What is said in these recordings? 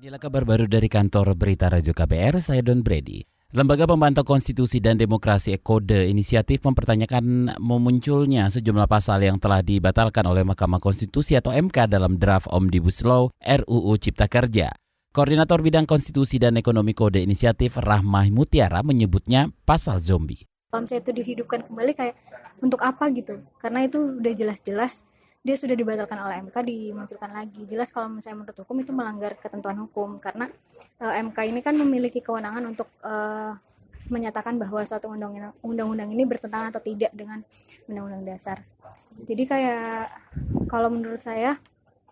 Inilah kabar baru dari kantor berita Radio KBR, saya Don Brady. Lembaga Pemantau Konstitusi dan Demokrasi Ekode Inisiatif mempertanyakan memunculnya sejumlah pasal yang telah dibatalkan oleh Mahkamah Konstitusi atau MK dalam draft Omnibus Law RUU Cipta Kerja. Koordinator Bidang Konstitusi dan Ekonomi Kode Inisiatif Rahmah Mutiara menyebutnya pasal zombie. Kalau misalnya itu dihidupkan kembali kayak untuk apa gitu? Karena itu udah jelas-jelas dia sudah dibatalkan oleh MK dimunculkan lagi. Jelas kalau misalnya menurut hukum itu melanggar ketentuan hukum karena e, eh, MK ini kan memiliki kewenangan untuk e, menyatakan bahwa suatu undang-undang ini bertentangan atau tidak dengan undang-undang dasar. Jadi kayak kalau menurut saya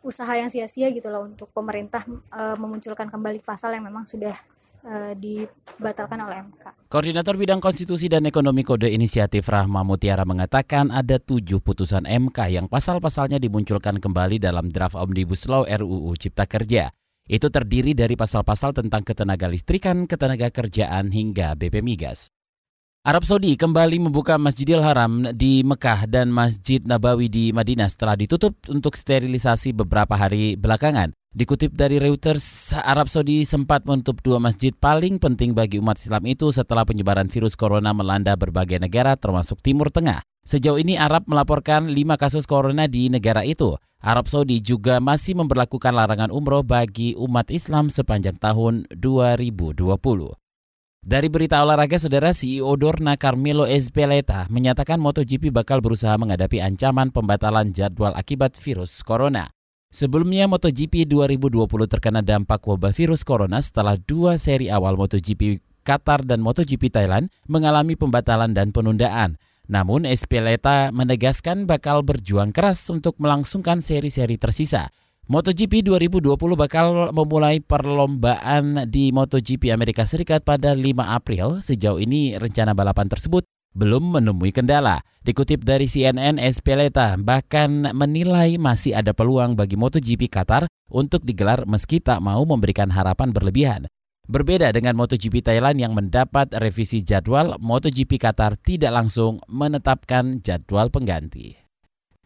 usaha yang sia-sia gitu loh untuk pemerintah e, memunculkan kembali pasal yang memang sudah e, dibatalkan oleh MK. Koordinator Bidang Konstitusi dan Ekonomi Kode Inisiatif Rahma Mutiara mengatakan ada tujuh putusan MK yang pasal-pasalnya dimunculkan kembali dalam draft Omnibus Law RUU Cipta Kerja. Itu terdiri dari pasal-pasal tentang ketenaga listrikan, ketenaga kerjaan, hingga BP Migas. Arab Saudi kembali membuka Masjidil Haram di Mekah dan Masjid Nabawi di Madinah setelah ditutup untuk sterilisasi beberapa hari belakangan. Dikutip dari Reuters, Arab Saudi sempat menutup dua masjid paling penting bagi umat Islam itu setelah penyebaran virus corona melanda berbagai negara termasuk Timur Tengah. Sejauh ini Arab melaporkan lima kasus corona di negara itu. Arab Saudi juga masih memperlakukan larangan umroh bagi umat Islam sepanjang tahun 2020. Dari berita olahraga, saudara CEO Dorna Carmelo Ezpeleta menyatakan MotoGP bakal berusaha menghadapi ancaman pembatalan jadwal akibat virus corona. Sebelumnya MotoGP 2020 terkena dampak wabah virus corona setelah dua seri awal MotoGP Qatar dan MotoGP Thailand mengalami pembatalan dan penundaan. Namun Espeleta menegaskan bakal berjuang keras untuk melangsungkan seri-seri tersisa. MotoGP 2020 bakal memulai perlombaan di MotoGP Amerika Serikat pada 5 April. Sejauh ini rencana balapan tersebut belum menemui kendala. Dikutip dari CNN, Espeleta bahkan menilai masih ada peluang bagi MotoGP Qatar untuk digelar meski tak mau memberikan harapan berlebihan. Berbeda dengan MotoGP Thailand yang mendapat revisi jadwal, MotoGP Qatar tidak langsung menetapkan jadwal pengganti.